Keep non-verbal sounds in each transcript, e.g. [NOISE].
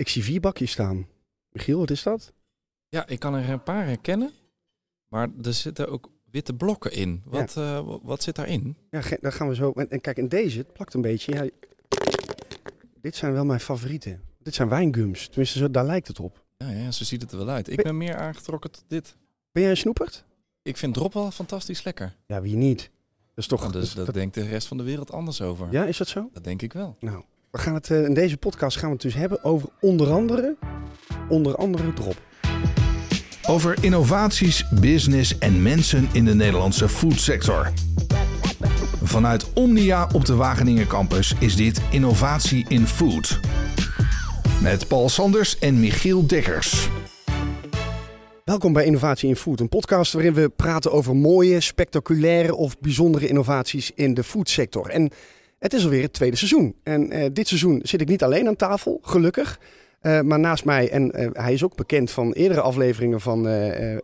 Ik zie vier bakjes staan. Michiel, wat is dat? Ja, ik kan er een paar herkennen. Maar er zitten ook witte blokken in. Wat, eh, wa- wat zit daarin? Ja, daar gaan we zo. En, en kijk, en deze, het plakt een beetje. Ja, dit zijn wel mijn favorieten. Dit zijn wijngums. Tenminste, zo, daar lijkt het op. Ja, ja, zo ziet het er wel uit. Ik Ben- ben meer aangetrokken tot dit. Ben jij een snoepert? Ik vind drop wel fantastisch lekker. Ja, wie niet? Dat is toch... Nou, dus dat- denkt de rest van de wereld anders over. ja, is dat zo? Dat denk ik wel. Nou, we gaan het, eh, in deze podcast gaan we het dus hebben over onder andere, onder andere drop. Over innovaties, business en mensen in de Nederlandse foodsector. Vanuit Omnia op de Wageningen campus is dit Innovatie in Food. Met Paul Sanders en Michiel Dekkers. Welkom bij Innovatie in Food, een podcast waarin we praten over mooie, spectaculaire of bijzondere innovaties in de foodsector. En het is alweer het tweede seizoen. En eh, dit seizoen zit ik niet alleen aan tafel, gelukkig. Eh, maar naast mij, en eh, hij is ook bekend van eerdere afleveringen van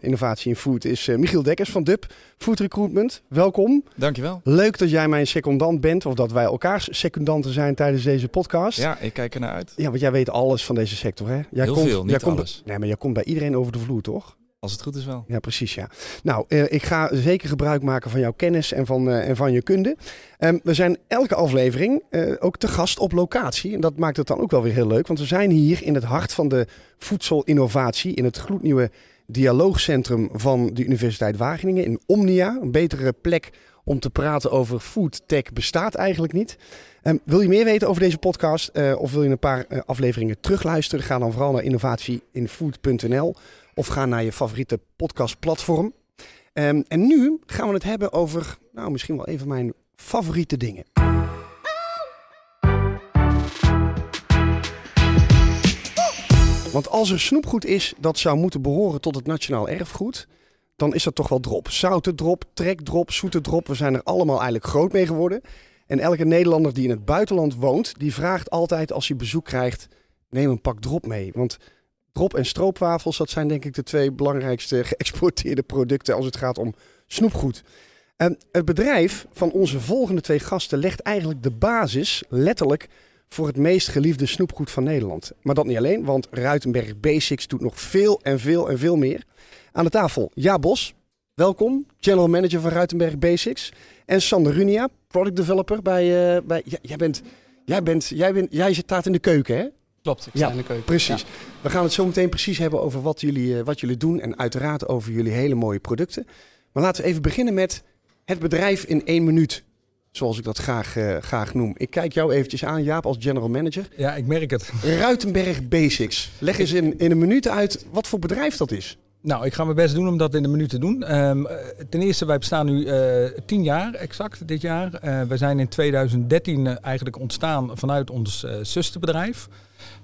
Innovatie in Food, is Michiel Dekkers van DUP Food Recruitment. Welkom. Dankjewel. Leuk dat jij mijn secondant bent, of dat wij elkaars secondanten zijn tijdens deze podcast. Ja, ik kijk er naar uit. Ja, want jij weet alles van deze sector, hè? Jij Heel komt, veel, niet jij komt, alles. Nee, maar jij komt bij iedereen over de vloer, toch? Als het goed is wel. Ja, precies, ja. Nou, eh, ik ga zeker gebruik maken van jouw kennis en van, eh, en van je kunde. Ehm, we zijn elke aflevering eh, ook te gast op locatie. En dat maakt het dan ook wel weer heel leuk. Want we zijn hier in het hart van de voedselinnovatie... in het gloednieuwe dialoogcentrum van de Universiteit Wageningen... in Omnia, een betere plek om te praten over foodtech bestaat eigenlijk niet. Ehm, wil je meer weten over deze podcast of wil je een paar afleveringen terugluisteren? Ga dan vooral naar innovatieinfood.nl of ga naar je favoriete podcastplatform. Ehm, en nu gaan we het hebben over, nou misschien wel een van mijn favoriete dingen. Want als er snoepgoed is dat zou moeten behoren tot het nationaal erfgoed, dan is dat toch wel drop. Zoute drop, trekdrop, zoete drop. We zijn er allemaal eigenlijk groot mee geworden. En elke Nederlander die in het buitenland woont, die vraagt altijd als hij bezoek krijgt, neem een pak drop mee. Want drop en stroopwafels, dat zijn denk ik de twee belangrijkste [LAUGHS] geëxporteerde producten als het gaat om snoepgoed. En het bedrijf van onze volgende twee gasten legt eigenlijk de basis, letterlijk, voor het meest geliefde snoepgoed van Nederland. Maar dat niet alleen, want Ruitenberg Basics doet nog veel en veel en veel meer. Aan de tafel, Ja Bos, welkom, General Manager van Ruitenberg Basics. En Sander Runia, Product Developer bij... eh, bij jij, bent, jij, bent, jij, bent, jij zit taart in de keuken, hè? Klopt, ik Ja, sta in de keuken. Precies. We gaan het zo meteen precies hebben over wat jullie, eh, wat jullie doen en uiteraard over jullie hele mooie producten. Maar laten we even beginnen met het bedrijf in één minuut, zoals ik dat graag, eh, graag noem. Ik kijk jou eventjes aan, Jaap, als general manager. Ja, ik merk het. Ruitenberg Basics. Leg eens in, in een minuut uit wat voor bedrijf dat is. Nou, ik ga mijn best doen om dat in een minuut te doen. Ehm, eh, ten eerste, wij bestaan nu eh tien jaar exact dit jaar. Eh we zijn in 2013 eh, eigenlijk ontstaan vanuit ons eh zusterbedrijf.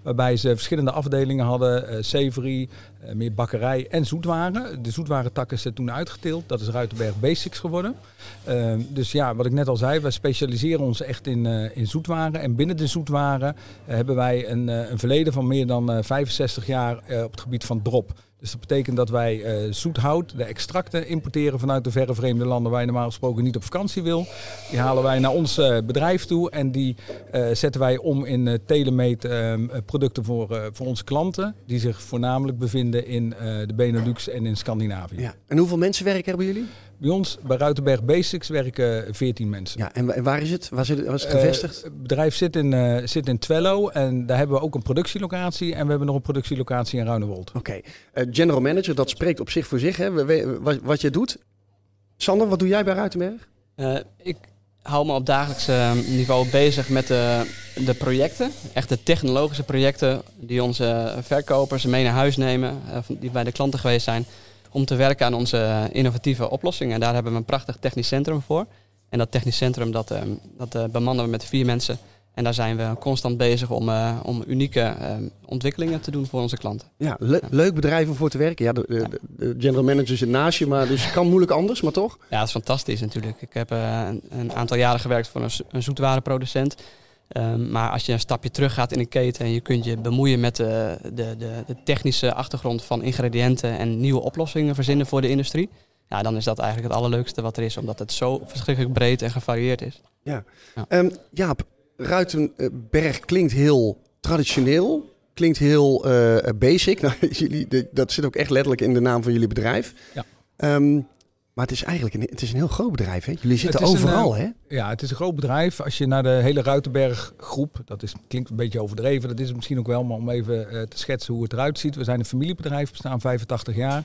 Waarbij ze verschillende afdelingen hadden. eh savory, eh, meer bakkerij en zoetwaren. De zoetwarentak is toen uitgeteeld. Dat is Ruitenberg Basics geworden. Ehm, dus ja, wat ik net al zei, wij specialiseren ons echt in, eh, in zoetwaren. En binnen de zoetwaren hebben wij een, een verleden van meer dan eh, 65 jaar op het gebied van drop. Dus dat betekent dat wij eh zoethout, de extracten importeren vanuit de verre vreemde landen waar je normaal gesproken niet op vakantie wil. Die halen wij naar ons eh, bedrijf toe en die eh, zetten wij om in uh, telemate eh, producten voor, voor onze klanten. Die zich voornamelijk bevinden in de Benelux en in Scandinavië. Ja. En hoeveel mensen werken hebben jullie? Bij ons, bij Ruitenberg Basics, werken 14 mensen. Ja, en wa- en waar is het? Waar, zit het, waar is het Eh, gevestigd? het bedrijf zit in, eh, zit in Twello en daar hebben we ook een productielocatie. En we hebben nog een productielocatie in Ruinewold. Oké. Eh, general manager, dat spreekt op zich voor zich. Hè? Wat, wat je doet. Sander, wat doe jij bij Ruitenberg? Eh, ik hou me op dagelijks niveau bezig met de, de projecten. Echt de technologische projecten die onze verkopers mee naar huis nemen. eh, die bij de klanten geweest zijn. Om te werken aan onze innovatieve oplossingen. En daar hebben we een prachtig technisch centrum voor. En dat technisch centrum dat, eh, dat eh, bemannen we met vier mensen. En daar zijn we constant bezig om, eh, om unieke eh, ontwikkelingen te doen voor onze klanten. Ja, le- leuk bedrijf om voor te werken. Ja, de, de, de general manager zit naast je, maar dus kan moeilijk anders, maar toch? Ja, dat is fantastisch natuurlijk. Ik heb eh, een, een aantal jaren gewerkt voor een, een zoetwarenproducent. Ehm, maar als je een stapje terug gaat in een keten en je kunt je bemoeien met de, de, de, de technische achtergrond van ingrediënten en nieuwe oplossingen verzinnen voor de industrie. Ja, dan is dat eigenlijk het allerleukste wat er is, omdat het zo verschrikkelijk breed en gevarieerd is. Ehm, Jaap, Ruitenberg klinkt heel traditioneel. klinkt heel eh, basic. [LAUGHS] Nou, jullie, dat zit ook echt letterlijk in de naam van jullie bedrijf. Ja. Ehm, maar het is eigenlijk een, het is een heel groot bedrijf. Hè? Jullie zitten een, overal, eh, hè? Ja, het is een groot bedrijf. Als je naar de hele Ruitenberg groep, dat is, klinkt een beetje overdreven, dat is het misschien ook wel, maar om even eh, te schetsen hoe het eruit ziet. We zijn een familiebedrijf, bestaan 85 jaar.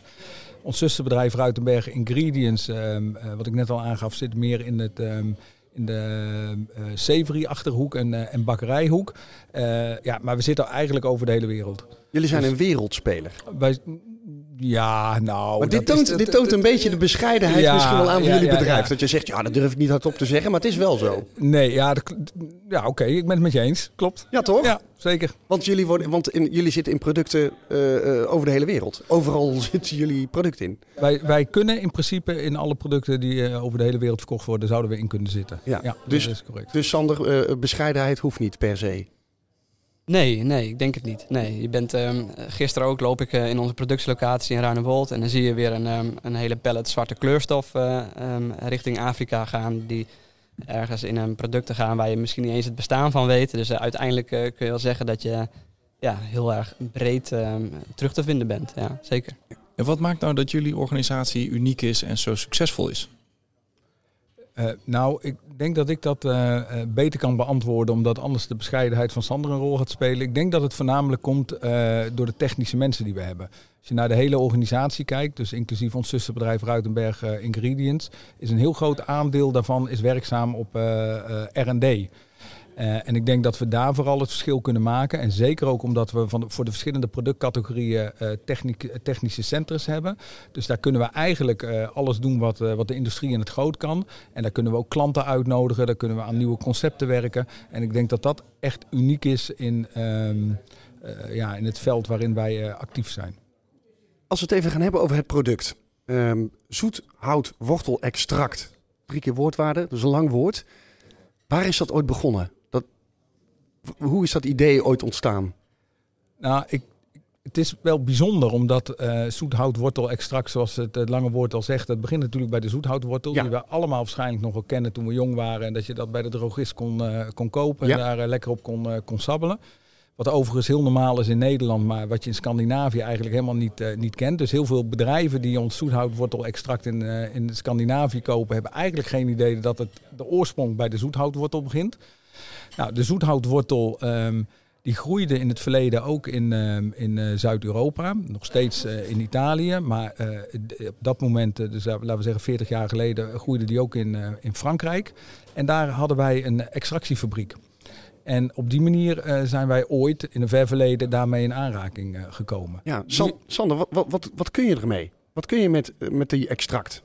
Ons zusterbedrijf Ruitenberg Ingredients, ehm, eh, wat ik net al aangaf, zit meer in het... ehm, in de uh, Savory-achterhoek en, en bakkerijhoek. Ja, maar we zitten eigenlijk over de hele wereld. Jullie zijn dus- een wereldspeler. Wij, ja, nou... Maar dit is- toont, dit toont een beetje de bescheidenheid Ja, misschien wel aan van ja, jullie ja, bedrijf. Dat je zegt, ja, dat durf ik niet hardop te zeggen, maar het is wel zo. Nee, ja, dat- ja oké, ik ben het met je eens. Klopt. Ja, toch? Ja, zeker. Want, jullie, worden, want in, jullie zitten in producten eh, eh, over de hele wereld. Overal [LAUGHS] zitten jullie product in. Wij, wij kunnen in principe in alle producten die eh, over de hele wereld verkocht worden, zouden we in kunnen zitten. Ja, dus- dat is correct. Dus Sander, bescheidenheid hoeft niet per se. Nee, nee, ik denk het niet. Nee, je bent, ehm, gisteren ook loop ik eh, in onze productielocatie in Ruinewold en dan zie je weer een, ehm, een hele pallet zwarte kleurstof eh, ehm, richting Afrika gaan. Die ergens in een product te gaan waar je misschien niet eens het bestaan van weet. Dus eh, uiteindelijk kun je wel zeggen dat je ja, heel erg breed terug te vinden bent. Ja, zeker. En wat maakt nou dat jullie organisatie uniek is en zo succesvol is? Eh, nou, ik denk dat ik dat eh, eh, beter kan beantwoorden, omdat anders de bescheidenheid van Sander een rol gaat spelen. Ik denk dat het voornamelijk komt door de technische mensen die we hebben. Als je naar de hele organisatie kijkt, dus inclusief ons zusterbedrijf Ruitenberg Ingredients, is een heel groot aandeel daarvan is werkzaam op R&D. Eh, en ik denk dat we daar vooral het verschil kunnen maken. En zeker ook omdat we van voor de verschillende productcategorieën eh, techniek- technische centers hebben. Dus daar kunnen we eigenlijk eh, alles doen wat, eh, wat de industrie in het groot kan. En daar kunnen we ook klanten uitnodigen. Daar kunnen we aan nieuwe concepten werken. En ik denk dat dat echt uniek is in, ehm, eh, ja, in het veld waarin wij eh, actief zijn. Als we het even gaan hebben over het product. Ehm zoet hout. Drie keer woordwaarde, is een lang woord. Waar is dat ooit begonnen? Dat, hoe is dat idee ooit ontstaan? Nou, ik, het is wel bijzonder omdat eh zoethoutwortel-extract, zoals het, lange woord al zegt, het begint natuurlijk bij de zoethoutwortel. Ja. Die we allemaal waarschijnlijk nog wel kennen toen we jong waren. En dat je dat bij de drogist kon, eh, kon kopen Ja. en daar eh, lekker op kon, kon sabbelen. Wat overigens heel normaal is in Nederland, maar wat je in Scandinavië eigenlijk helemaal niet, niet kent. Dus heel veel bedrijven die ons zoethoutwortel-extract in, in Scandinavië kopen, hebben eigenlijk geen idee dat het de oorsprong bij de zoethoutwortel begint. Nou, de zoethoutwortel ehm, die groeide in het verleden ook in, ehm, in eh, Zuid-Europa, nog steeds eh, in Italië. Maar eh, op dat moment, dus laten we zeggen 40 jaar geleden, groeide die ook in, eh, in Frankrijk. En daar hadden wij een extractiefabriek. En op die manier eh, zijn wij ooit in een ver verleden daarmee in aanraking gekomen. Ja, San- Sander, wat, wat, wat, wat kun je ermee? Wat kun je met, met die extract?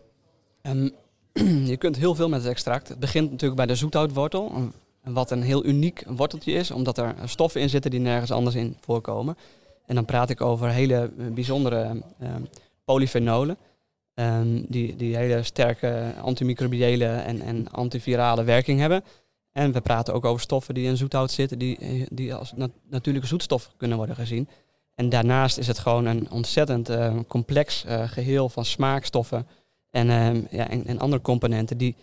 Ehm, [CLEARS THROAT] je kunt heel veel met het extract. Het begint natuurlijk bij de zoethoutwortel. een- Wat een heel uniek worteltje is, omdat er stoffen in zitten die nergens anders in voorkomen. En dan praat ik over hele eh, bijzondere ehm, polyfenolen. ehm, die, die hele sterke antimicrobiële en, en antivirale werking hebben. En we praten ook over stoffen die in zoethout zitten, die, eh, die als nat- natuurlijke zoetstof kunnen worden gezien. En daarnaast is het gewoon een ontzettend eh, complex eh, geheel van smaakstoffen en, ehm, ja, en, en andere componenten die,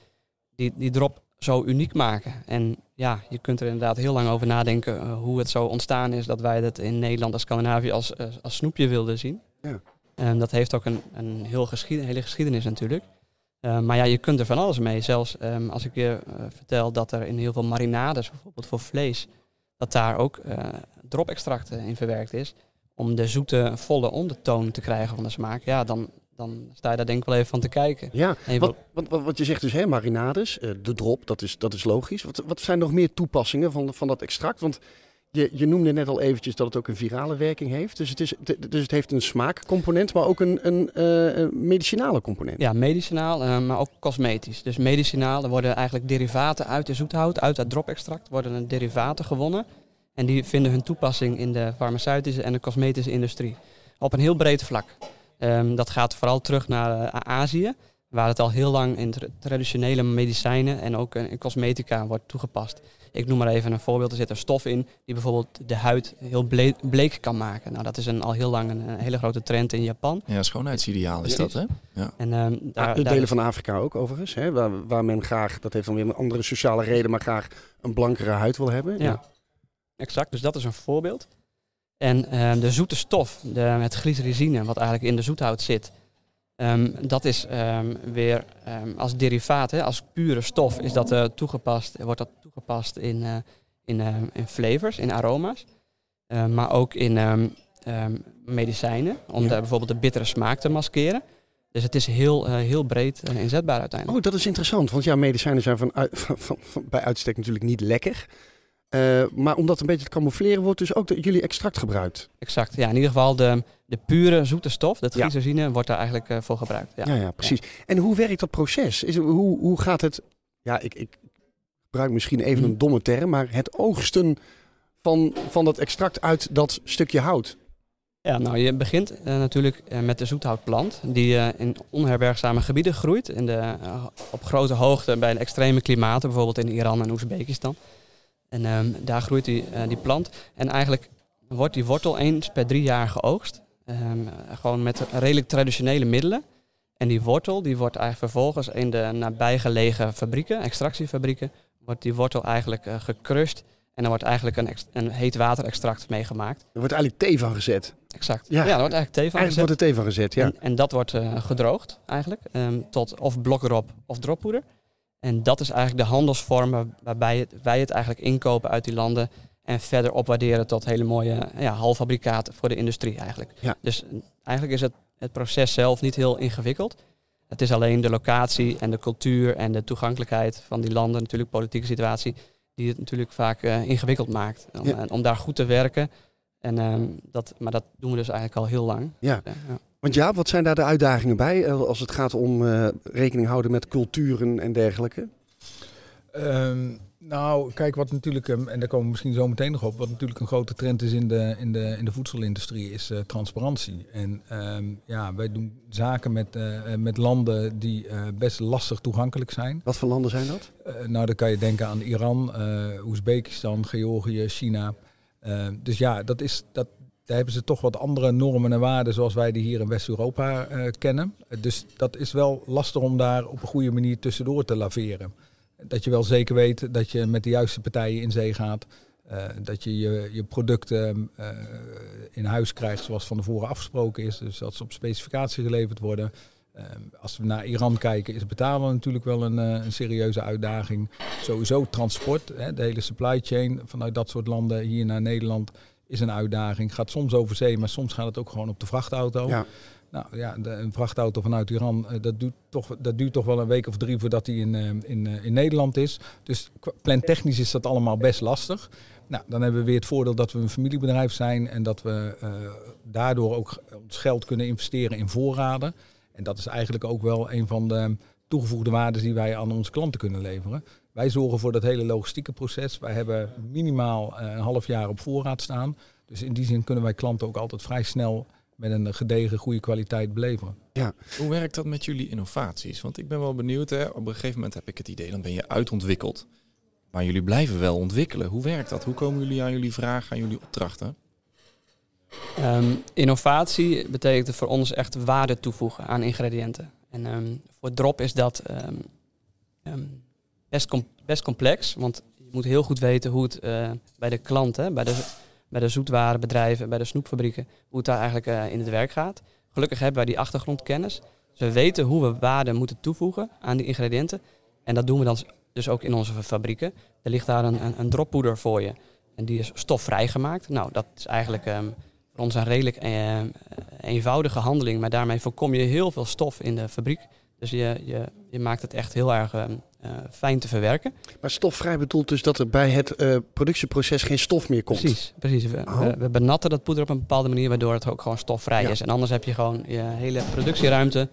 die die drop zo uniek maken. En ja, je kunt er inderdaad heel lang over nadenken eh, hoe het zo ontstaan is dat wij dat in Nederland en Scandinavië als, eh, als snoepje wilden zien. Ja. En dat heeft ook een, een heel geschied, hele geschiedenis natuurlijk. Eh, maar ja, je kunt er van alles mee. Zelfs ehm, als ik je vertel dat er in heel veel marinades, bijvoorbeeld voor vlees, dat daar ook eh dropextract in verwerkt is. Om de zoete, volle ondertoon te krijgen van de smaak. Ja, dan, dan sta je daar denk ik wel even van te kijken. Ja, wat, wat, wat, wat je zegt dus, hè, marinades, eh, de drop, dat is, dat is logisch. Wat, wat zijn nog meer toepassingen van, van dat extract? Want je, je noemde net al eventjes dat het ook een virale werking heeft. Dus het, is, dus het heeft een smaakcomponent, maar ook een, een eh, een medicinale component. Ja, medicinaal, eh, maar ook cosmetisch. Dus medicinaal, er worden eigenlijk derivaten uit de zoethout, uit dat dropextract, worden er derivaten gewonnen. En die vinden hun toepassing in de farmaceutische en de cosmetische industrie. Op een heel breed vlak. Ehm, dat gaat vooral terug naar eh, Azië, waar het al heel lang in tra- traditionele medicijnen en ook in cosmetica wordt toegepast. Ik noem maar even een voorbeeld. Er zit een stof in die bijvoorbeeld de huid heel ble- bleek kan maken. Nou, dat is een, al heel lang een, hele grote trend in Japan. Ja, schoonheidsideaal is dat, hè? En, ehm, daar, Ah, de daar- delen van Afrika ook overigens, hè, waar, waar men graag, dat heeft dan weer een andere sociale reden, maar graag een blankere huid wil hebben. Ja. Exact, dus dat is een voorbeeld. En ehm, de zoete stof, de, het glycerine, wat eigenlijk in de zoethout zit, ehm, dat is ehm, weer als derivaat, hè, als pure stof, is dat, eh, toegepast, wordt dat toegepast in, eh, in, ehm, in flavors, in aroma's. Maar ook in medicijnen, om Ja. de, bijvoorbeeld de bittere smaak te maskeren. Dus het is heel, eh, heel breed eh, inzetbaar uiteindelijk. Oh, dat is interessant. Want ja, medicijnen zijn van, uit- [LAUGHS] van, van- van- bij uitstek natuurlijk niet lekker. Eh, maar om dat een beetje te camoufleren, wordt dus ook de, jullie extract gebruikt. Exact. Ja, in ieder geval de, de pure zoete stof, dat Ja. glycerine, wordt daar eigenlijk eh, voor gebruikt. Ja. Ja, ja, precies. En hoe werkt dat proces? Is, hoe, hoe gaat het... Ja, ik, ik gebruik misschien even Mhm. een domme term, maar het oogsten van, van dat extract uit dat stukje hout. Ja, nou je begint eh, natuurlijk met de zoethoutplant die in onherbergzame gebieden groeit. In de, op grote hoogte bij de extreme klimaten, bijvoorbeeld in Iran en Oezbekistan. En ehm, daar groeit die, eh, die plant. En eigenlijk wordt die wortel eens per drie jaar geoogst. Ehm, gewoon met redelijk traditionele middelen. En die wortel die wordt eigenlijk vervolgens in de nabijgelegen fabrieken, extractiefabrieken, wordt die wortel eigenlijk eh gecrushed. En er wordt eigenlijk een, een heet water extract meegemaakt. Er wordt eigenlijk thee van gezet. Exact. Ja. Ja, er wordt eigenlijk thee van Eigenlijk gezet. wordt er thee van gezet, ja. En, en dat wordt eh, gedroogd eigenlijk, ehm, tot of blokdrop of droppoeder. En dat is eigenlijk de handelsvorm waar- waarbij het, wij het eigenlijk inkopen uit die landen en verder opwaarderen tot hele mooie ja, halffabrikaten voor de industrie eigenlijk. Ja. Dus eh, eigenlijk is het, het proces zelf niet heel ingewikkeld. Het is alleen de locatie en de cultuur en de toegankelijkheid van die landen, natuurlijk politieke situatie, die het natuurlijk vaak eh, ingewikkeld maakt. Om, Ja. eh, om daar goed te werken. En, ehm, dat, maar dat doen we dus eigenlijk al heel lang. Ja. Ja. Want ja, wat zijn daar de uitdagingen bij eh, als het gaat om eh, rekening houden met culturen en dergelijke? Ehm, nou, kijk, wat natuurlijk, ehm, en daar komen we misschien zo meteen nog op, wat natuurlijk een grote trend is in de, in de, in de voedselindustrie, is eh, transparantie. En ehm, ja, wij doen zaken met, met landen die best lastig toegankelijk zijn. Wat voor landen zijn dat? Nou, dan kan je denken aan Iran, Oezbekistan, Georgië, China. Dus ja, dat is, dat, daar hebben ze toch wat andere normen en waarden zoals wij die hier in West-Europa eh, kennen. Dus dat is wel lastig om daar op een goede manier tussendoor te laveren. Dat je wel zeker weet dat je met de juiste partijen in zee gaat. eh, dat je je, je producten eh, in huis krijgt zoals van tevoren afgesproken is. Dus dat ze op specificatie geleverd worden. Als we naar Iran kijken, is betalen natuurlijk wel een, een serieuze uitdaging. Sowieso transport, hè, de hele supply chain vanuit dat soort landen hier naar Nederland is een uitdaging. Gaat soms over zee, maar soms gaat het ook gewoon op de vrachtauto. Ja. Nou ja, de, een vrachtauto vanuit Iran, eh, dat, duurt toch, dat duurt toch wel een week of drie voordat die in, eh, in, eh, in Nederland is. Dus plantechnisch is dat allemaal best lastig. Nou, dan hebben we weer het voordeel dat we een familiebedrijf zijn en dat we daardoor ook ons geld kunnen investeren in voorraden. En dat is eigenlijk ook wel een van de toegevoegde waarden die wij aan onze klanten kunnen leveren. Wij zorgen voor dat hele logistieke proces. Wij hebben minimaal eh, een half jaar op voorraad staan. Dus in die zin kunnen wij klanten ook altijd vrij snel met een gedegen, goede kwaliteit beleveren. Hoe werkt dat met jullie innovaties? Want ik ben wel benieuwd. Hè? Op een gegeven moment heb ik het idee, dan ben je uitontwikkeld. Maar jullie blijven wel ontwikkelen. Hoe werkt dat? Hoe komen jullie aan jullie vragen, aan jullie opdrachten? Ehm, innovatie betekent voor ons echt waarde toevoegen aan ingrediënten. En ehm, voor drop is dat ehm, ehm, best, best complex, want je moet heel goed weten hoe het eh, bij de klanten, bij de, bij de zoetwarenbedrijven, bij de snoepfabrieken, hoe het daar eigenlijk eh, in het werk gaat. Gelukkig hebben wij die achtergrondkennis. We weten hoe we waarde moeten toevoegen aan die ingrediënten. En dat doen we dan dus ook in onze fabrieken. Er ligt daar een, een, droppoeder voor je. En die is stofvrij gemaakt. Nou, dat is eigenlijk ehm, voor ons een redelijk eh, eenvoudige handeling. Maar daarmee voorkom je heel veel stof in de fabriek. Dus je, je, je maakt het echt heel erg ehm, eh, fijn te verwerken. Maar stofvrij bedoelt dus dat er bij het eh, productieproces geen stof meer komt. Precies, precies. We, Oh. we, we benatten dat poeder op een bepaalde manier, waardoor het ook gewoon stofvrij Ja. is. En anders heb je gewoon je hele productieruimte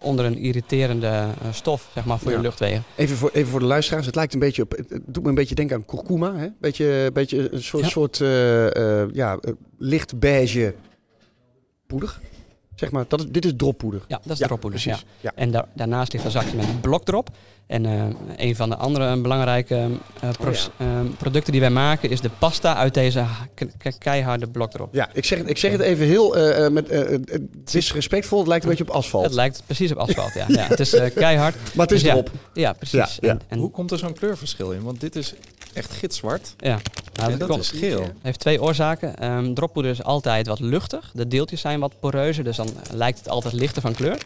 onder een irriterende eh, stof, zeg maar, voor Ja. je luchtwegen. Even voor, even voor de luisteraars, het lijkt een beetje op, het doet me een beetje denken aan kurkuma. Hè? Beetje, beetje een soort, Ja. soort ja, licht beige poeder. Zeg maar, dat is, dit is droppoeder. Ja, dat is Ja, droppoeder. Ja. precies. Ja. En da- daarnaast ligt een zakje met blokdrop. En eh, een van de andere belangrijke eh, Oh eh, producten die wij maken is de pasta uit deze ke- ke- keiharde blokdrop. Ja, ik zeg, het- ik zeg het even heel eh, eh, met, eh, eh, het is respectvol, het lijkt een beetje op asfalt. Het lijkt precies op asfalt, ja. ja het is eh, keihard. [LAUGHS] maar het is Dus ja, erop. Ja, precies. Ja, ja. En, en Hoe komt er zo'n kleurverschil in? Want dit is echt gitzwart. Ja, nou, en dat is geel. Het heeft twee oorzaken. Ehm droppoeder is altijd wat luchtig. De deeltjes zijn wat poreuzer, dus dan lijkt het altijd lichter van kleur.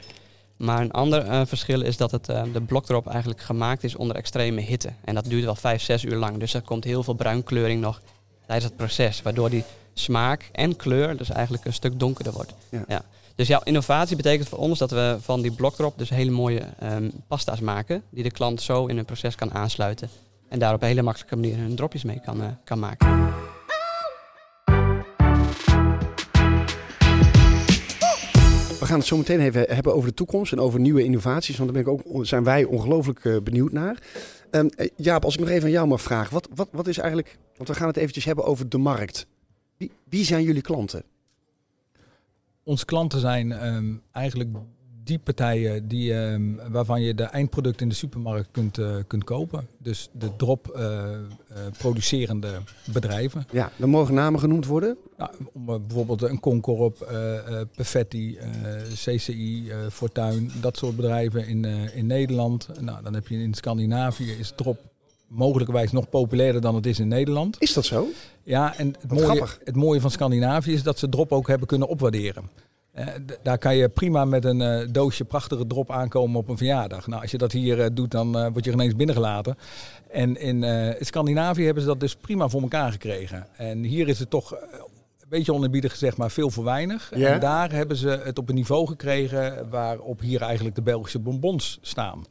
Maar een ander eh, verschil is dat het, eh, de blokdrop eigenlijk gemaakt is onder extreme hitte. En dat duurt wel 5, 6 uur lang. Dus er komt heel veel bruinkleuring nog tijdens het proces. Waardoor die smaak en kleur dus eigenlijk een stuk donkerder wordt. Ja. Dus ja, innovatie betekent voor ons dat we van die blokdrop dus hele mooie ehm, pasta's maken. Die de klant zo in hun proces kan aansluiten. En daar op een hele makkelijke manier hun dropjes mee kan, eh, kan maken. We gaan het zo meteen even hebben over de toekomst en over nieuwe innovaties. Want daar ben ik ook, zijn wij ongelooflijk eh, benieuwd naar. Ehm, eh, Jaap, als ik nog even aan jou mag vragen. Wat, wat, wat is eigenlijk... Want we gaan het eventjes hebben over de markt. Wie, wie zijn jullie klanten? Onze klanten zijn ehm, eigenlijk die partijen die, ehm, waarvan je de eindproduct in de supermarkt kunt, eh, kunt kopen. Dus de drop eh, eh, producerende bedrijven. Ja, er mogen namen genoemd worden. Nou, om, bijvoorbeeld een Concorp, Perfetti, CCI, Fortuin, dat soort bedrijven in, in Nederland. Nou, dan heb je in Scandinavië is drop mogelijkerwijs nog populairder dan het is in Nederland. Is dat zo? Ja, en het mooie, het mooie van Scandinavië is dat ze drop ook hebben kunnen opwaarderen. Eh, daar kan je prima met een eh, doosje prachtige drop aankomen op een verjaardag. Nou, als je dat hier eh, doet, dan word je ineens binnengelaten. En in Scandinavië hebben ze dat dus prima voor elkaar gekregen. En hier is het toch een beetje onerbiedig gezegd, maar veel voor weinig. En daar hebben ze het op een niveau gekregen waarop hier eigenlijk de Belgische bonbons staan.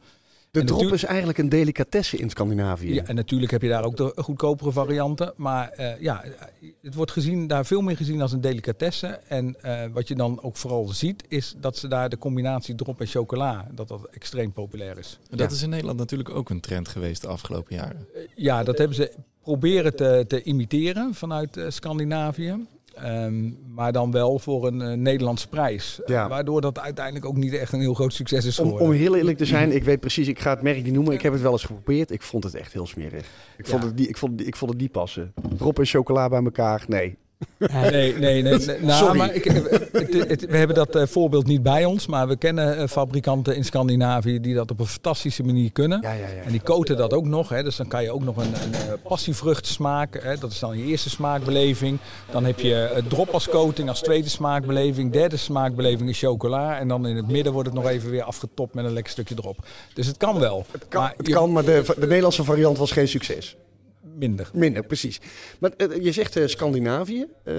De En drop is eigenlijk een delicatesse in Scandinavië. Ja, en natuurlijk heb je daar ook de goedkopere varianten. Maar eh, ja, het wordt gezien, daar veel meer gezien als een delicatesse. En eh, wat je dan ook vooral ziet, is dat ze daar de combinatie drop en chocola, dat dat extreem populair is. En dat is in Nederland natuurlijk ook een trend geweest de afgelopen jaren. Ja, dat hebben ze proberen te, te imiteren vanuit eh, Scandinavië. Ehm, maar dan wel voor een eh, Nederlandse prijs. Ja. Waardoor dat uiteindelijk ook niet echt een heel groot succes is geworden. om heel eerlijk te zijn, [LAUGHS] ik weet precies, ik ga het merk niet noemen. Ik heb het wel eens geprobeerd. Ik vond het echt heel smerig. Ik vond, het, die, ik vond, ik vond het niet passen. Drop en chocola bij elkaar, nee. Nee, nee, nee. nee. Nou, Sorry. Maar ik, het, het- we hebben dat eh, voorbeeld niet bij ons, maar we kennen eh, fabrikanten in Scandinavië die dat op een fantastische manier kunnen. Ja, ja, ja. En die coaten dat ook nog. Hè. Dus dan kan je ook nog een, een eh, passievrucht smaken. Hè. Dat is dan je eerste smaakbeleving. Dan heb je eh, drop als coating als tweede smaakbeleving. Derde smaakbeleving is chocola. En dan in het midden wordt het nog even weer afgetopt met een lekker stukje drop. Dus het kan wel. Het kan, maar het je- kan, maar de, de Nederlandse variant was geen succes. Minder. Minder, precies. Maar eh, je zegt eh, Scandinavië. eh,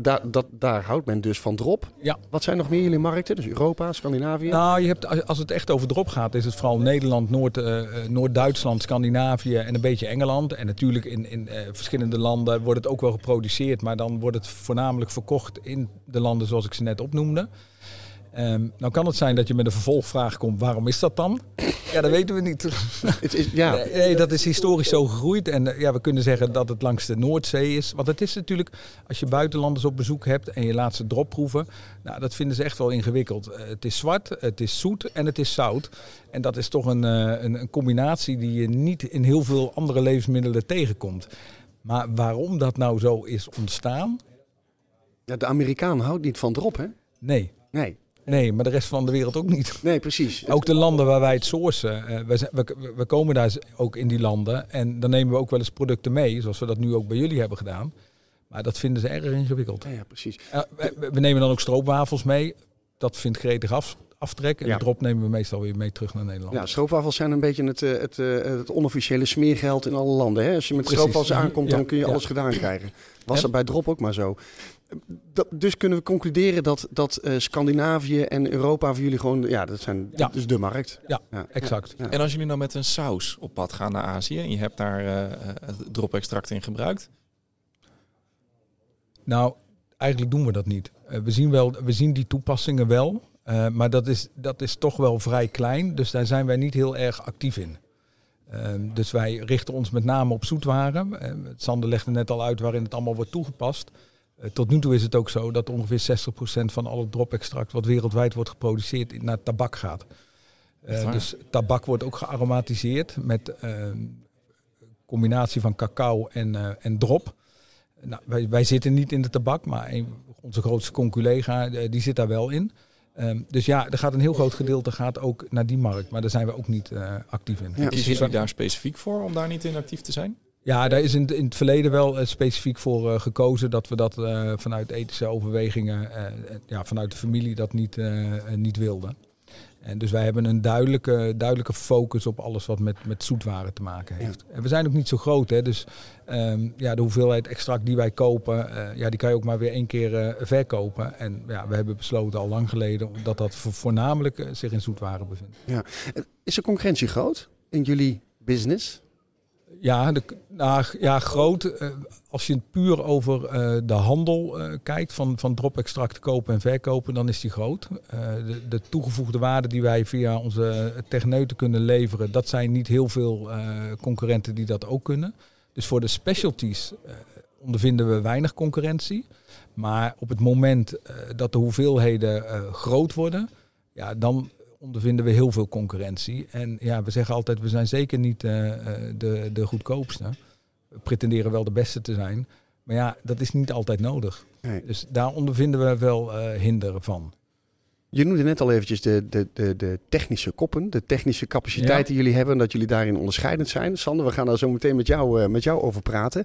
daar, dat, daar houdt men dus van drop. Ja. Wat zijn nog meer jullie markten? Dus Europa, Scandinavië? Nou, je hebt, als- het echt over drop gaat, is het vooral Nederland, Noord, Noord-Duitsland, Scandinavië en een beetje Engeland. En natuurlijk in, in verschillende landen wordt het ook wel geproduceerd, maar dan wordt het voornamelijk verkocht in de landen zoals ik ze net opnoemde. Ehm, nou kan het zijn dat je met een vervolgvraag komt, waarom is dat dan? Ja, dat weten we niet. [LAUGHS] Het is, ja, Nee, nee, dat is historisch zo gegroeid. En eh, ja, we kunnen zeggen dat het langs de Noordzee is. Want het is natuurlijk, als je buitenlanders op bezoek hebt en je laat ze drop proeven, nou, dat vinden ze echt wel ingewikkeld. Eh, het is zwart, het is zoet en het is zout. En dat is toch een, eh, een, een combinatie die je niet in heel veel andere levensmiddelen tegenkomt. Maar waarom dat nou zo is ontstaan? ja, de Amerikaan houdt niet van drop, hè? Nee. Nee, Nee, maar de rest van de wereld ook niet. nee precies. [LAUGHS] Ook de landen waar wij het sourcen. eh, we, we, we komen daar ook in die landen. En dan nemen we ook wel eens producten mee. Zoals we dat nu ook bij jullie hebben gedaan. Maar dat vinden ze erg ingewikkeld. Ja, ja, precies. Eh, we, we nemen dan ook stroopwafels mee. Dat vindt gretig af, aftrek. En Ja. drop nemen we meestal weer mee terug naar Nederland. Ja, stroopwafels zijn een beetje het, eh, het, het onofficiële smeergeld in alle landen. Hè? Als je met stroopwafels aankomt, dan kun je alles gedaan krijgen. Was dat bij drop ook maar zo. Dat, dus kunnen we concluderen dat, dat eh, Scandinavië en Europa voor jullie gewoon, ja, dat zijn Ja. dus de markt. Ja, Ja. exact. Ja. En als jullie nou met een saus op pad gaan naar Azië en je hebt daar het drop-extract in gebruikt, Nou, eigenlijk doen we dat niet. We, zien wel, we zien die toepassingen wel. eh, maar dat is, dat is toch wel vrij klein. Dus daar zijn wij niet heel erg actief in. Ehm, dus wij richten ons met name op zoetwaren. Eh, Sander legde net al uit waarin het allemaal wordt toegepast. Eh, tot nu toe is het ook zo dat ongeveer 60% van al het drop-extract wat wereldwijd wordt geproduceerd naar tabak gaat. Eh, dus tabak wordt ook gearomatiseerd met ehm, combinatie van cacao en, eh, en drop. Nou, wij, wij zitten niet in de tabak, maar een, onze grootste conculega die zit daar wel in. Ehm, dus ja, er gaat een heel groot gedeelte gaat ook naar die markt, maar daar zijn we ook niet eh, actief in. Ja. kiezen jullie daar specifiek voor om daar niet in actief te zijn? Ja, daar is in, in het verleden wel uh, specifiek voor uh, gekozen dat we dat uh, vanuit ethische overwegingen, ja, vanuit de familie dat niet, niet wilden. En dus wij hebben een duidelijke, duidelijke focus op alles wat met, met zoetwaren te maken heeft. En we zijn ook niet zo groot, hè, dus um, ja, de hoeveelheid extract die wij kopen, ja, die kan je ook maar weer één keer verkopen. En ja, we hebben besloten al lang geleden dat dat voornamelijk zich in zoetwaren bevindt. Ja. Is de concurrentie groot in jullie business? Ja, nou, ja groot. Uh, als je puur over uh, de handel uh, kijkt, van, van drop-extract kopen en verkopen, dan is die groot. De, de, toegevoegde waarde die wij via onze techneuten kunnen leveren, dat zijn niet heel veel concurrenten die dat ook kunnen. Dus voor de specialties ondervinden we weinig concurrentie. Maar op het moment dat de hoeveelheden groot worden, ja, dan ondervinden we heel veel concurrentie. En ja, we zeggen altijd, we zijn zeker niet uh, de, de goedkoopste. We pretenderen wel de beste te zijn. Maar ja, dat is niet altijd nodig. Nee. Dus daar ondervinden we wel uh, hinder van. Je noemde net al eventjes de, de, de, de technische koppen, de technische capaciteit die jullie hebben en dat jullie daarin onderscheidend zijn. Sander, we gaan daar zo meteen met jou, uh, met jou over praten.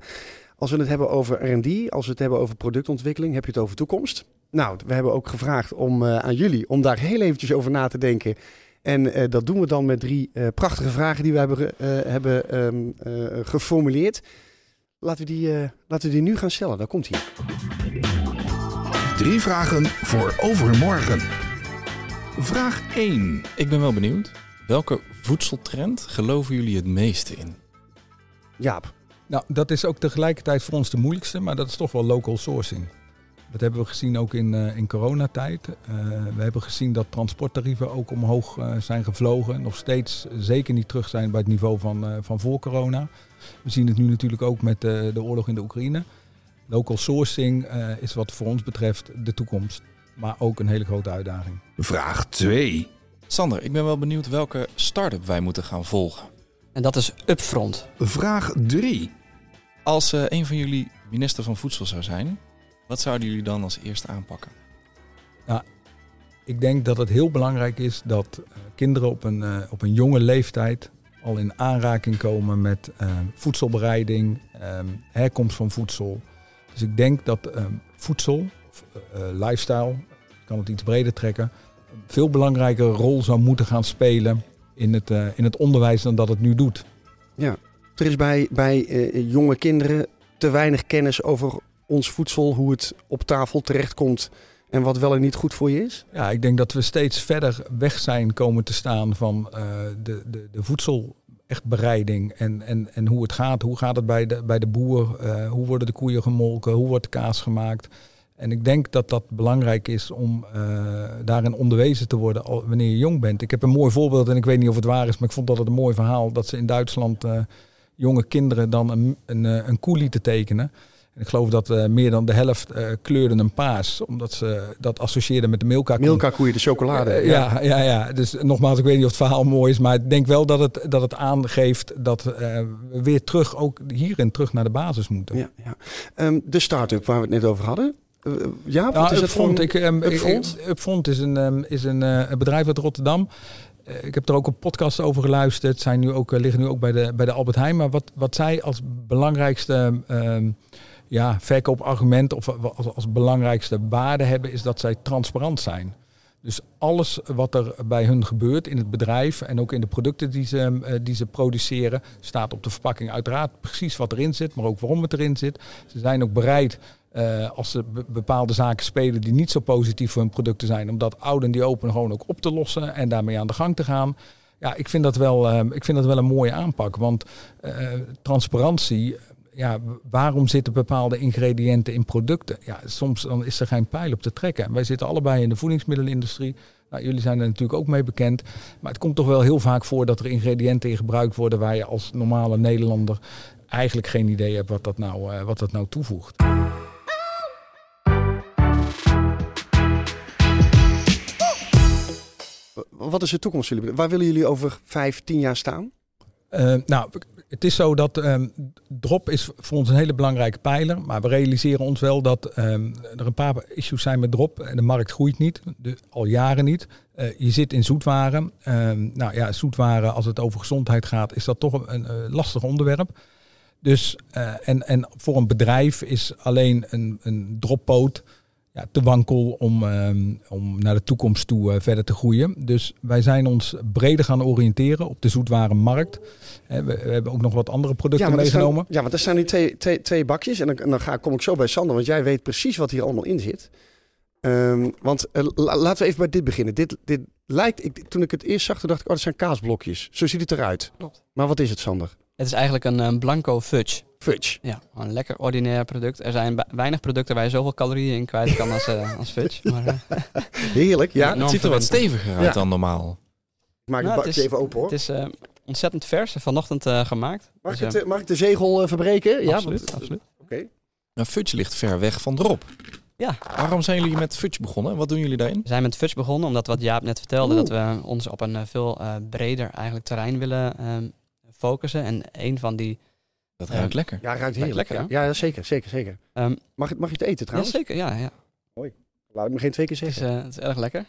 Als we het hebben over R&D, als we het hebben over productontwikkeling, heb je het over toekomst. Nou, we hebben ook gevraagd om, uh, aan jullie om daar heel eventjes over na te denken. En uh, dat doen we dan met drie uh, prachtige vragen die we hebben, hebben um, geformuleerd. Laten we, die, laten we die nu gaan stellen. Daar komt hij. Drie vragen voor overmorgen. Vraag 1. Ik ben wel benieuwd. Welke voedseltrend geloven jullie het meeste in? Jaap. Nou, dat is ook tegelijkertijd voor ons de moeilijkste, maar dat is toch wel local sourcing. Dat hebben we gezien ook in, uh, in coronatijd. Uh, we hebben gezien dat transporttarieven ook omhoog uh, zijn gevlogen. Nog steeds zeker niet terug zijn bij het niveau van, van voor corona. We zien het nu natuurlijk ook met de oorlog in de Oekraïne. Local sourcing is wat voor ons betreft de toekomst. Maar ook een hele grote uitdaging. Vraag 2. Sander, ik ben wel benieuwd welke start-up wij moeten gaan volgen. En dat is Upfront. Vraag 3. Als een van jullie minister van Voedsel zou zijn, wat zouden jullie dan als eerste aanpakken? Nou, ik denk dat het heel belangrijk is dat uh, kinderen op een, uh, op een jonge leeftijd al in aanraking komen met uh, voedselbereiding, um, herkomst van voedsel. Dus ik denk dat um, voedsel, lifestyle, ik kan het iets breder trekken, een veel belangrijkere rol zou moeten gaan spelen in het, in het onderwijs dan dat het nu doet. Ja, er is bij, bij jonge kinderen te weinig kennis over ons voedsel, hoe het op tafel terechtkomt en wat wel en niet goed voor je is? Ja, ik denk dat we steeds verder weg zijn komen te staan van uh, de, de, de voedsel echt bereiding en, en, en hoe het gaat. Hoe gaat het bij de, bij de boer? Uh, hoe worden de koeien gemolken? Hoe wordt de kaas gemaakt? En ik denk dat dat belangrijk is om uh, daarin onderwezen te worden wanneer je jong bent. Ik heb een mooi voorbeeld en ik weet niet of het waar is, maar ik vond dat het een mooi verhaal dat ze in Duitsland jonge kinderen dan een, een, een koe lieten tekenen ik geloof dat uh, meer dan de helft uh, kleurde een paas, omdat ze dat associeerden met de Milka-koe. Milka-koeien, de chocolade. Uh, ja. ja, ja, Dus nogmaals, ik weet niet of het verhaal mooi is, maar ik denk wel dat het, dat het aangeeft dat we weer terug, ook hierin terug naar de basis moeten. Ja, ja. Um, de start-up waar we het net over hadden. ja, wat is Upfront, het ik, um, Upfront? Upfront is een, um, is een, een bedrijf uit Rotterdam. Ik heb er ook een podcast over geluisterd. Zijn nu ook, liggen nu ook bij de, bij de Albert Heijn. Maar wat, wat zij als belangrijkste ja, verkoopargument of als, als belangrijkste waarde hebben, is dat zij transparant zijn. Dus alles wat er bij hun gebeurt in het bedrijf en ook in de producten die ze, eh, die ze produceren, staat op de verpakking uiteraard precies wat erin zit, maar ook waarom het erin zit. Ze zijn ook bereid uh, als ze bepaalde zaken spelen die niet zo positief voor hun producten zijn, om dat oude en die open gewoon ook op te lossen en daarmee aan de gang te gaan. Ja, ik vind dat wel, uh, ik vind dat wel een mooie aanpak. Want transparantie ja, waarom zitten bepaalde ingrediënten in producten? Ja, soms dan is er geen pijl op te trekken. Wij zitten allebei in de voedingsmiddelenindustrie. Nou, jullie zijn er natuurlijk ook mee bekend. Maar het komt toch wel heel vaak voor dat er ingrediënten in gebruikt worden waar je als normale Nederlander eigenlijk geen idee hebt wat dat nou, uh, wat dat nou toevoegt. Wat is de toekomst jullie? Waar willen jullie over vijf, tien jaar staan? Uh, nou, het is zo dat um, drop is voor ons een hele belangrijke pijler. Maar we realiseren ons wel dat um, er een paar issues zijn met drop. En de markt groeit niet, al jaren niet. Uh, je zit in zoetwaren. Um, nou ja, zoetwaren, als het over gezondheid gaat, is dat toch een, een lastig onderwerp. Dus, eh, en, en voor een bedrijf is alleen een, een droppoot ja, te wankel om, ehm, om naar de toekomst toe eh, verder te groeien. Dus wij zijn ons breder gaan oriënteren op de zoetwarenmarkt. Eh, we, we hebben ook nog wat andere producten meegenomen. ja, want er staan nu twee, twee, twee bakjes. En dan, en dan ga, kom ik zo bij Sander, want jij weet precies wat hier allemaal in zit. Ehm, want eh, la- laten we even bij dit beginnen. Dit, dit lijkt, ik, toen ik het eerst zag, toen dacht ik, oh, dat zijn kaasblokjes. Zo ziet het eruit. Klopt. Maar wat is het, Sander? Het is eigenlijk een eh, blanco fudge. Fudge. Ja, een lekker ordinair product. Er zijn weinig producten waar je zoveel calorieën in kwijt kan als, eh, als fudge. Maar, eh, [LAUGHS] Heerlijk, ja. [LAUGHS] Het ziet er wat steviger uit Ja. dan normaal. Ik maak Nou, het het bakje is- even open, hoor. Het is eh, ontzettend vers, vanochtend eh, gemaakt. Mag, Dus, ik het, mag ik de zegel eh, verbreken? Ja, absoluut, want- absoluut. Oké. Nou, Fudge ligt ver weg van drop. Ja. Waarom zijn jullie met Fudge begonnen? Wat doen jullie daarin? We zijn met Fudge begonnen omdat wat Jaap net vertelde, Oeh. dat we ons op een veel eh, breder eigenlijk terrein willen ehm, focussen. En een van die... Dat Ja. ruikt lekker. Ja, ruikt heerlijk. lekker, ja. ja, zeker, zeker, zeker. ehm, Mag, mag je het eten ja, trouwens? zeker, ja, ja. Laat ik me geen twee keer Het is, zeggen. eh, het is erg lekker.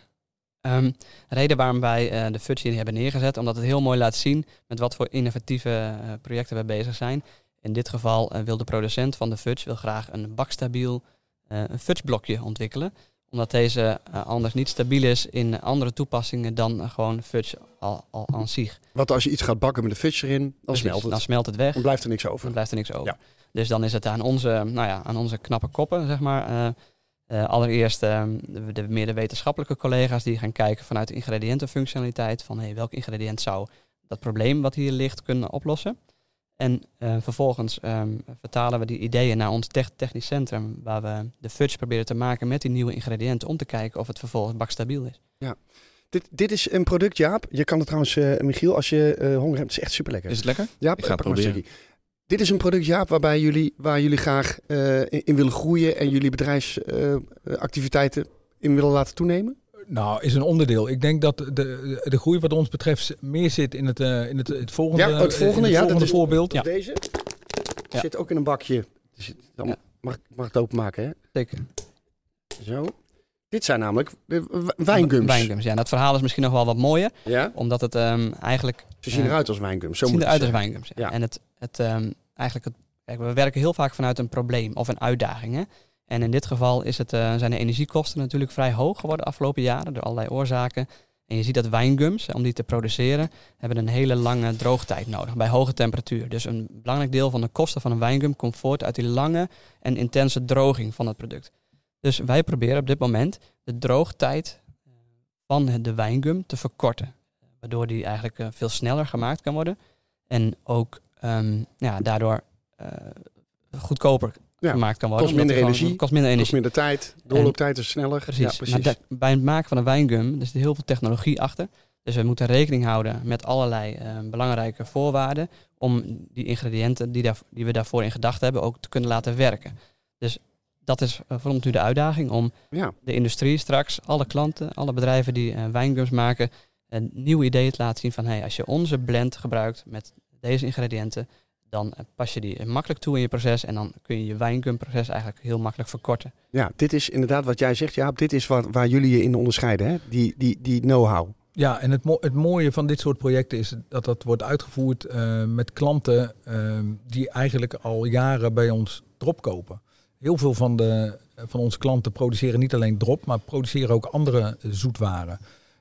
Ehm, de reden waarom wij eh, de Fudge hier hebben neergezet, omdat het heel mooi laat zien met wat voor innovatieve eh, projecten we bezig zijn. In dit geval wil de producent van de Fudge wil graag een bakstabiel eh een Fudge blokje ontwikkelen. Omdat deze eh, anders niet stabiel is in andere toepassingen dan eh, gewoon Fudge al, al aan zich. Want als je iets gaat bakken met een fudge erin, dan Precies, smelt het. Dan smelt het weg. Dan blijft er niks over. Dan blijft er niks over. Ja. Dus dan is het aan onze, nou ja, aan onze knappe koppen, zeg maar. eh, allereerst de, de meer de wetenschappelijke collega's die gaan kijken vanuit de ingrediëntenfunctionaliteit. Van hey, welk ingrediënt zou dat probleem wat hier ligt kunnen oplossen. En eh, vervolgens ehm, vertalen we die ideeën naar ons tech- technisch centrum. Waar we de fudge proberen te maken met die nieuwe ingrediënten. Om te kijken of het vervolgens bakstabiel is. Dit, dit is een product, Jaap. Je kan het trouwens, eh, Michiel, als je eh, honger hebt, het is echt super lekker. Is het lekker? Jaap, ik ga het proberen. Dit is een product, Jaap, waarbij jullie, waar jullie graag eh, in, in willen groeien en jullie bedrijfsactiviteiten in willen laten toenemen. Nou, is een onderdeel. Ik denk dat de, de groei wat ons betreft meer zit in het, eh, in het, het volgende, Ja, het volgende, het ja, dat volgende is- voorbeeld. Ja. Deze Ja. zit ook in een bakje. Zit dan, Ja. mag, ik- mag ik het openmaken, hè? Zeker. Zo. Dit zijn namelijk wijngums. Wijngums, ja. En dat verhaal is misschien nog wel wat mooier. Ja? Omdat het ehm, eigenlijk Ze zien Ja. eruit als wijngums. Zo zien eruit als wijngums. Ja. Ja. En het, het, ehm, eigenlijk het, kijk, we werken heel vaak vanuit een probleem of een uitdaging. Hè? En in dit geval is het, eh, zijn de energiekosten natuurlijk vrij hoog geworden de afgelopen jaren door allerlei oorzaken. En je ziet dat wijngums, om die te produceren, hebben een hele lange droogtijd nodig bij hoge temperatuur. Dus een belangrijk deel van de kosten van een wijngum komt voort uit die lange en intense droging van het product. Dus wij proberen op dit moment de droogtijd eh, van de wijngum te verkorten. Waardoor die eigenlijk eh, veel sneller gemaakt kan worden. En ook ehm, ja, daardoor eh, goedkoper Ja, gemaakt kan worden. kost minder er gewoon- energie, Kost minder Kost energie. minder tijd. Doorlooptijd is sneller. Precies. Ja, precies. Maar bij het maken van een wijngum er zit heel veel technologie achter. Dus we moeten rekening houden met allerlei eh, belangrijke voorwaarden om die ingrediënten die, daar, die we daarvoor in gedachten hebben ook te kunnen laten werken. Dus dat is eh, voor ons nu de uitdaging om ja. de industrie straks, alle klanten, alle bedrijven die eh, wijngums maken, een nieuw idee te laten zien van hey, als je onze blend gebruikt met deze ingrediënten, dan pas je die makkelijk toe in je proces en dan kun je je wijngumproces eigenlijk heel makkelijk verkorten. ja, dit is inderdaad wat jij zegt, Jaap. Dit is waar, waar jullie je in onderscheiden, hè? Die, die, die know-how. Ja, en het, mo- het mooie van dit soort projecten is dat dat wordt uitgevoerd eh, met klanten eh, die eigenlijk al jaren bij ons drop kopen. Heel veel van, de, van onze klanten produceren niet alleen drop, maar produceren ook andere zoetwaren.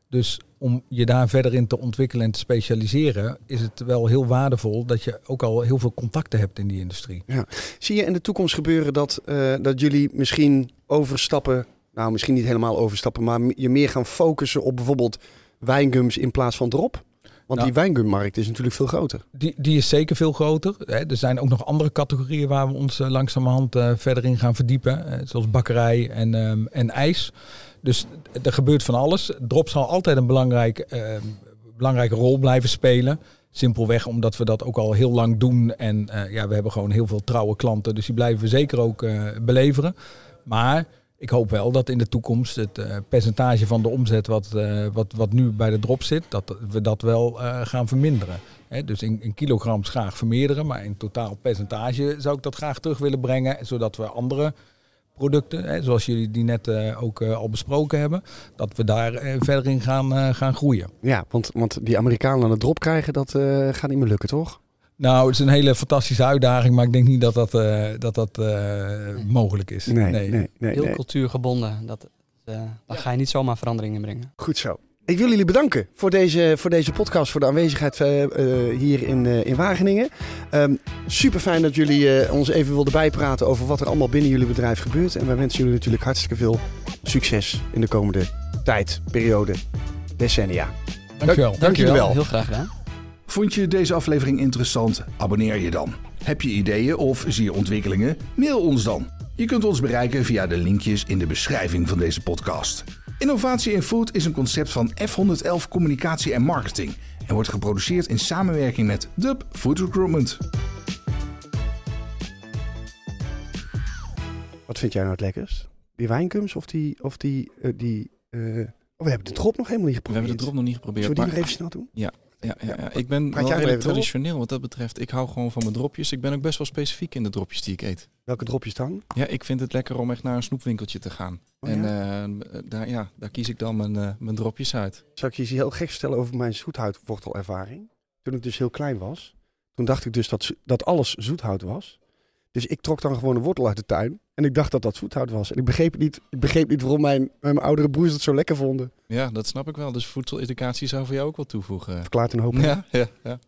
Dus om je daar verder in te ontwikkelen en te specialiseren, is het wel heel waardevol dat je ook al heel veel contacten hebt in die industrie. Zie je in de toekomst gebeuren dat, eh, dat jullie misschien overstappen, nou misschien niet helemaal overstappen, maar je meer gaan focussen op bijvoorbeeld wijngums in plaats van drop? Want Nou. die wijngummarkt is natuurlijk veel groter. Die, die is zeker veel groter. Hè. Er zijn ook nog andere categorieën waar we ons eh, langzamerhand eh, verder in gaan verdiepen. zoals bakkerij en, ehm, en ijs. Dus er gebeurt van alles. Drop zal altijd een belangrijk, ehm, belangrijke rol blijven spelen. Simpelweg omdat we dat ook al heel lang doen. En eh, ja, we hebben gewoon heel veel trouwe klanten. Dus die blijven we zeker ook eh, beleveren. Maar ik hoop wel dat in de toekomst het eh, percentage van de omzet wat, eh, wat, wat nu bij de drop zit, dat we dat wel eh, gaan verminderen. Dus in, in kilograms graag vermeerderen, maar in totaal percentage zou ik dat graag terug willen brengen, zodat we andere producten, hè, zoals jullie die net eh, ook eh, al besproken hebben, dat we daar eh, verder in gaan, eh, gaan groeien. Ja, want, want die Amerikanen aan de drop krijgen, dat eh, gaat niet meer lukken, toch? Nou, het is een hele fantastische uitdaging, maar ik denk niet dat dat, eh, dat, dat eh, mogelijk is. Nee, nee, nee. Heel nee. cultuurgebonden. Dat, eh daar ga je niet zomaar verandering in brengen. Goed zo. Ik wil jullie bedanken voor deze, voor deze podcast, voor de aanwezigheid eh, eh, hier in, eh, in Wageningen. super fijn dat jullie eh, ons even wilden bijpraten over wat er allemaal binnen jullie bedrijf gebeurt. En wij wensen jullie natuurlijk hartstikke veel succes in de komende tijd, periode, decennia. Dankjewel. Dank jullie wel. Heel graag gedaan. Vond je deze aflevering interessant? Abonneer je dan. Heb je ideeën of zie je ontwikkelingen? Mail ons dan. Je kunt ons bereiken via de linkjes in de beschrijving van deze podcast. Innovatie in Food is een concept van F111 Communicatie en Marketing en wordt geproduceerd in samenwerking met Dub Food Recruitment. Wat vind jij nou het lekkerst? Die wijnkums of die... Of die, eh, die eh, oh, we hebben de drop nog helemaal niet We geprobeerd. hebben de drop nog niet geprobeerd. Zullen we die maar- nog even snel doen? Ja, ja, ja. Ik ben Praat wel door. traditioneel wat dat betreft. Ik hou gewoon van mijn dropjes. Ik ben ook best wel specifiek in de dropjes die ik eet. Welke dropjes dan? Ja, ik vind het lekker om echt naar een snoepwinkeltje te gaan. Oh, en ja? eh, daar, ja, daar kies ik dan mijn, eh, mijn dropjes uit. Zal ik je iets heel gek vertellen over mijn zoethoutwortelervaring? Toen ik dus heel klein was, toen dacht ik dus dat, dat alles zoethout was. Dus ik trok dan gewoon een wortel uit de tuin. En ik dacht dat dat zoethout was. En ik begreep niet, ik begreep niet waarom mijn, mijn oudere broers het zo lekker vonden. Ja, dat snap ik wel. Dus voedseleducatie zou voor jou ook wel toevoegen. Verklaart een hoop. Ja, ja, ja.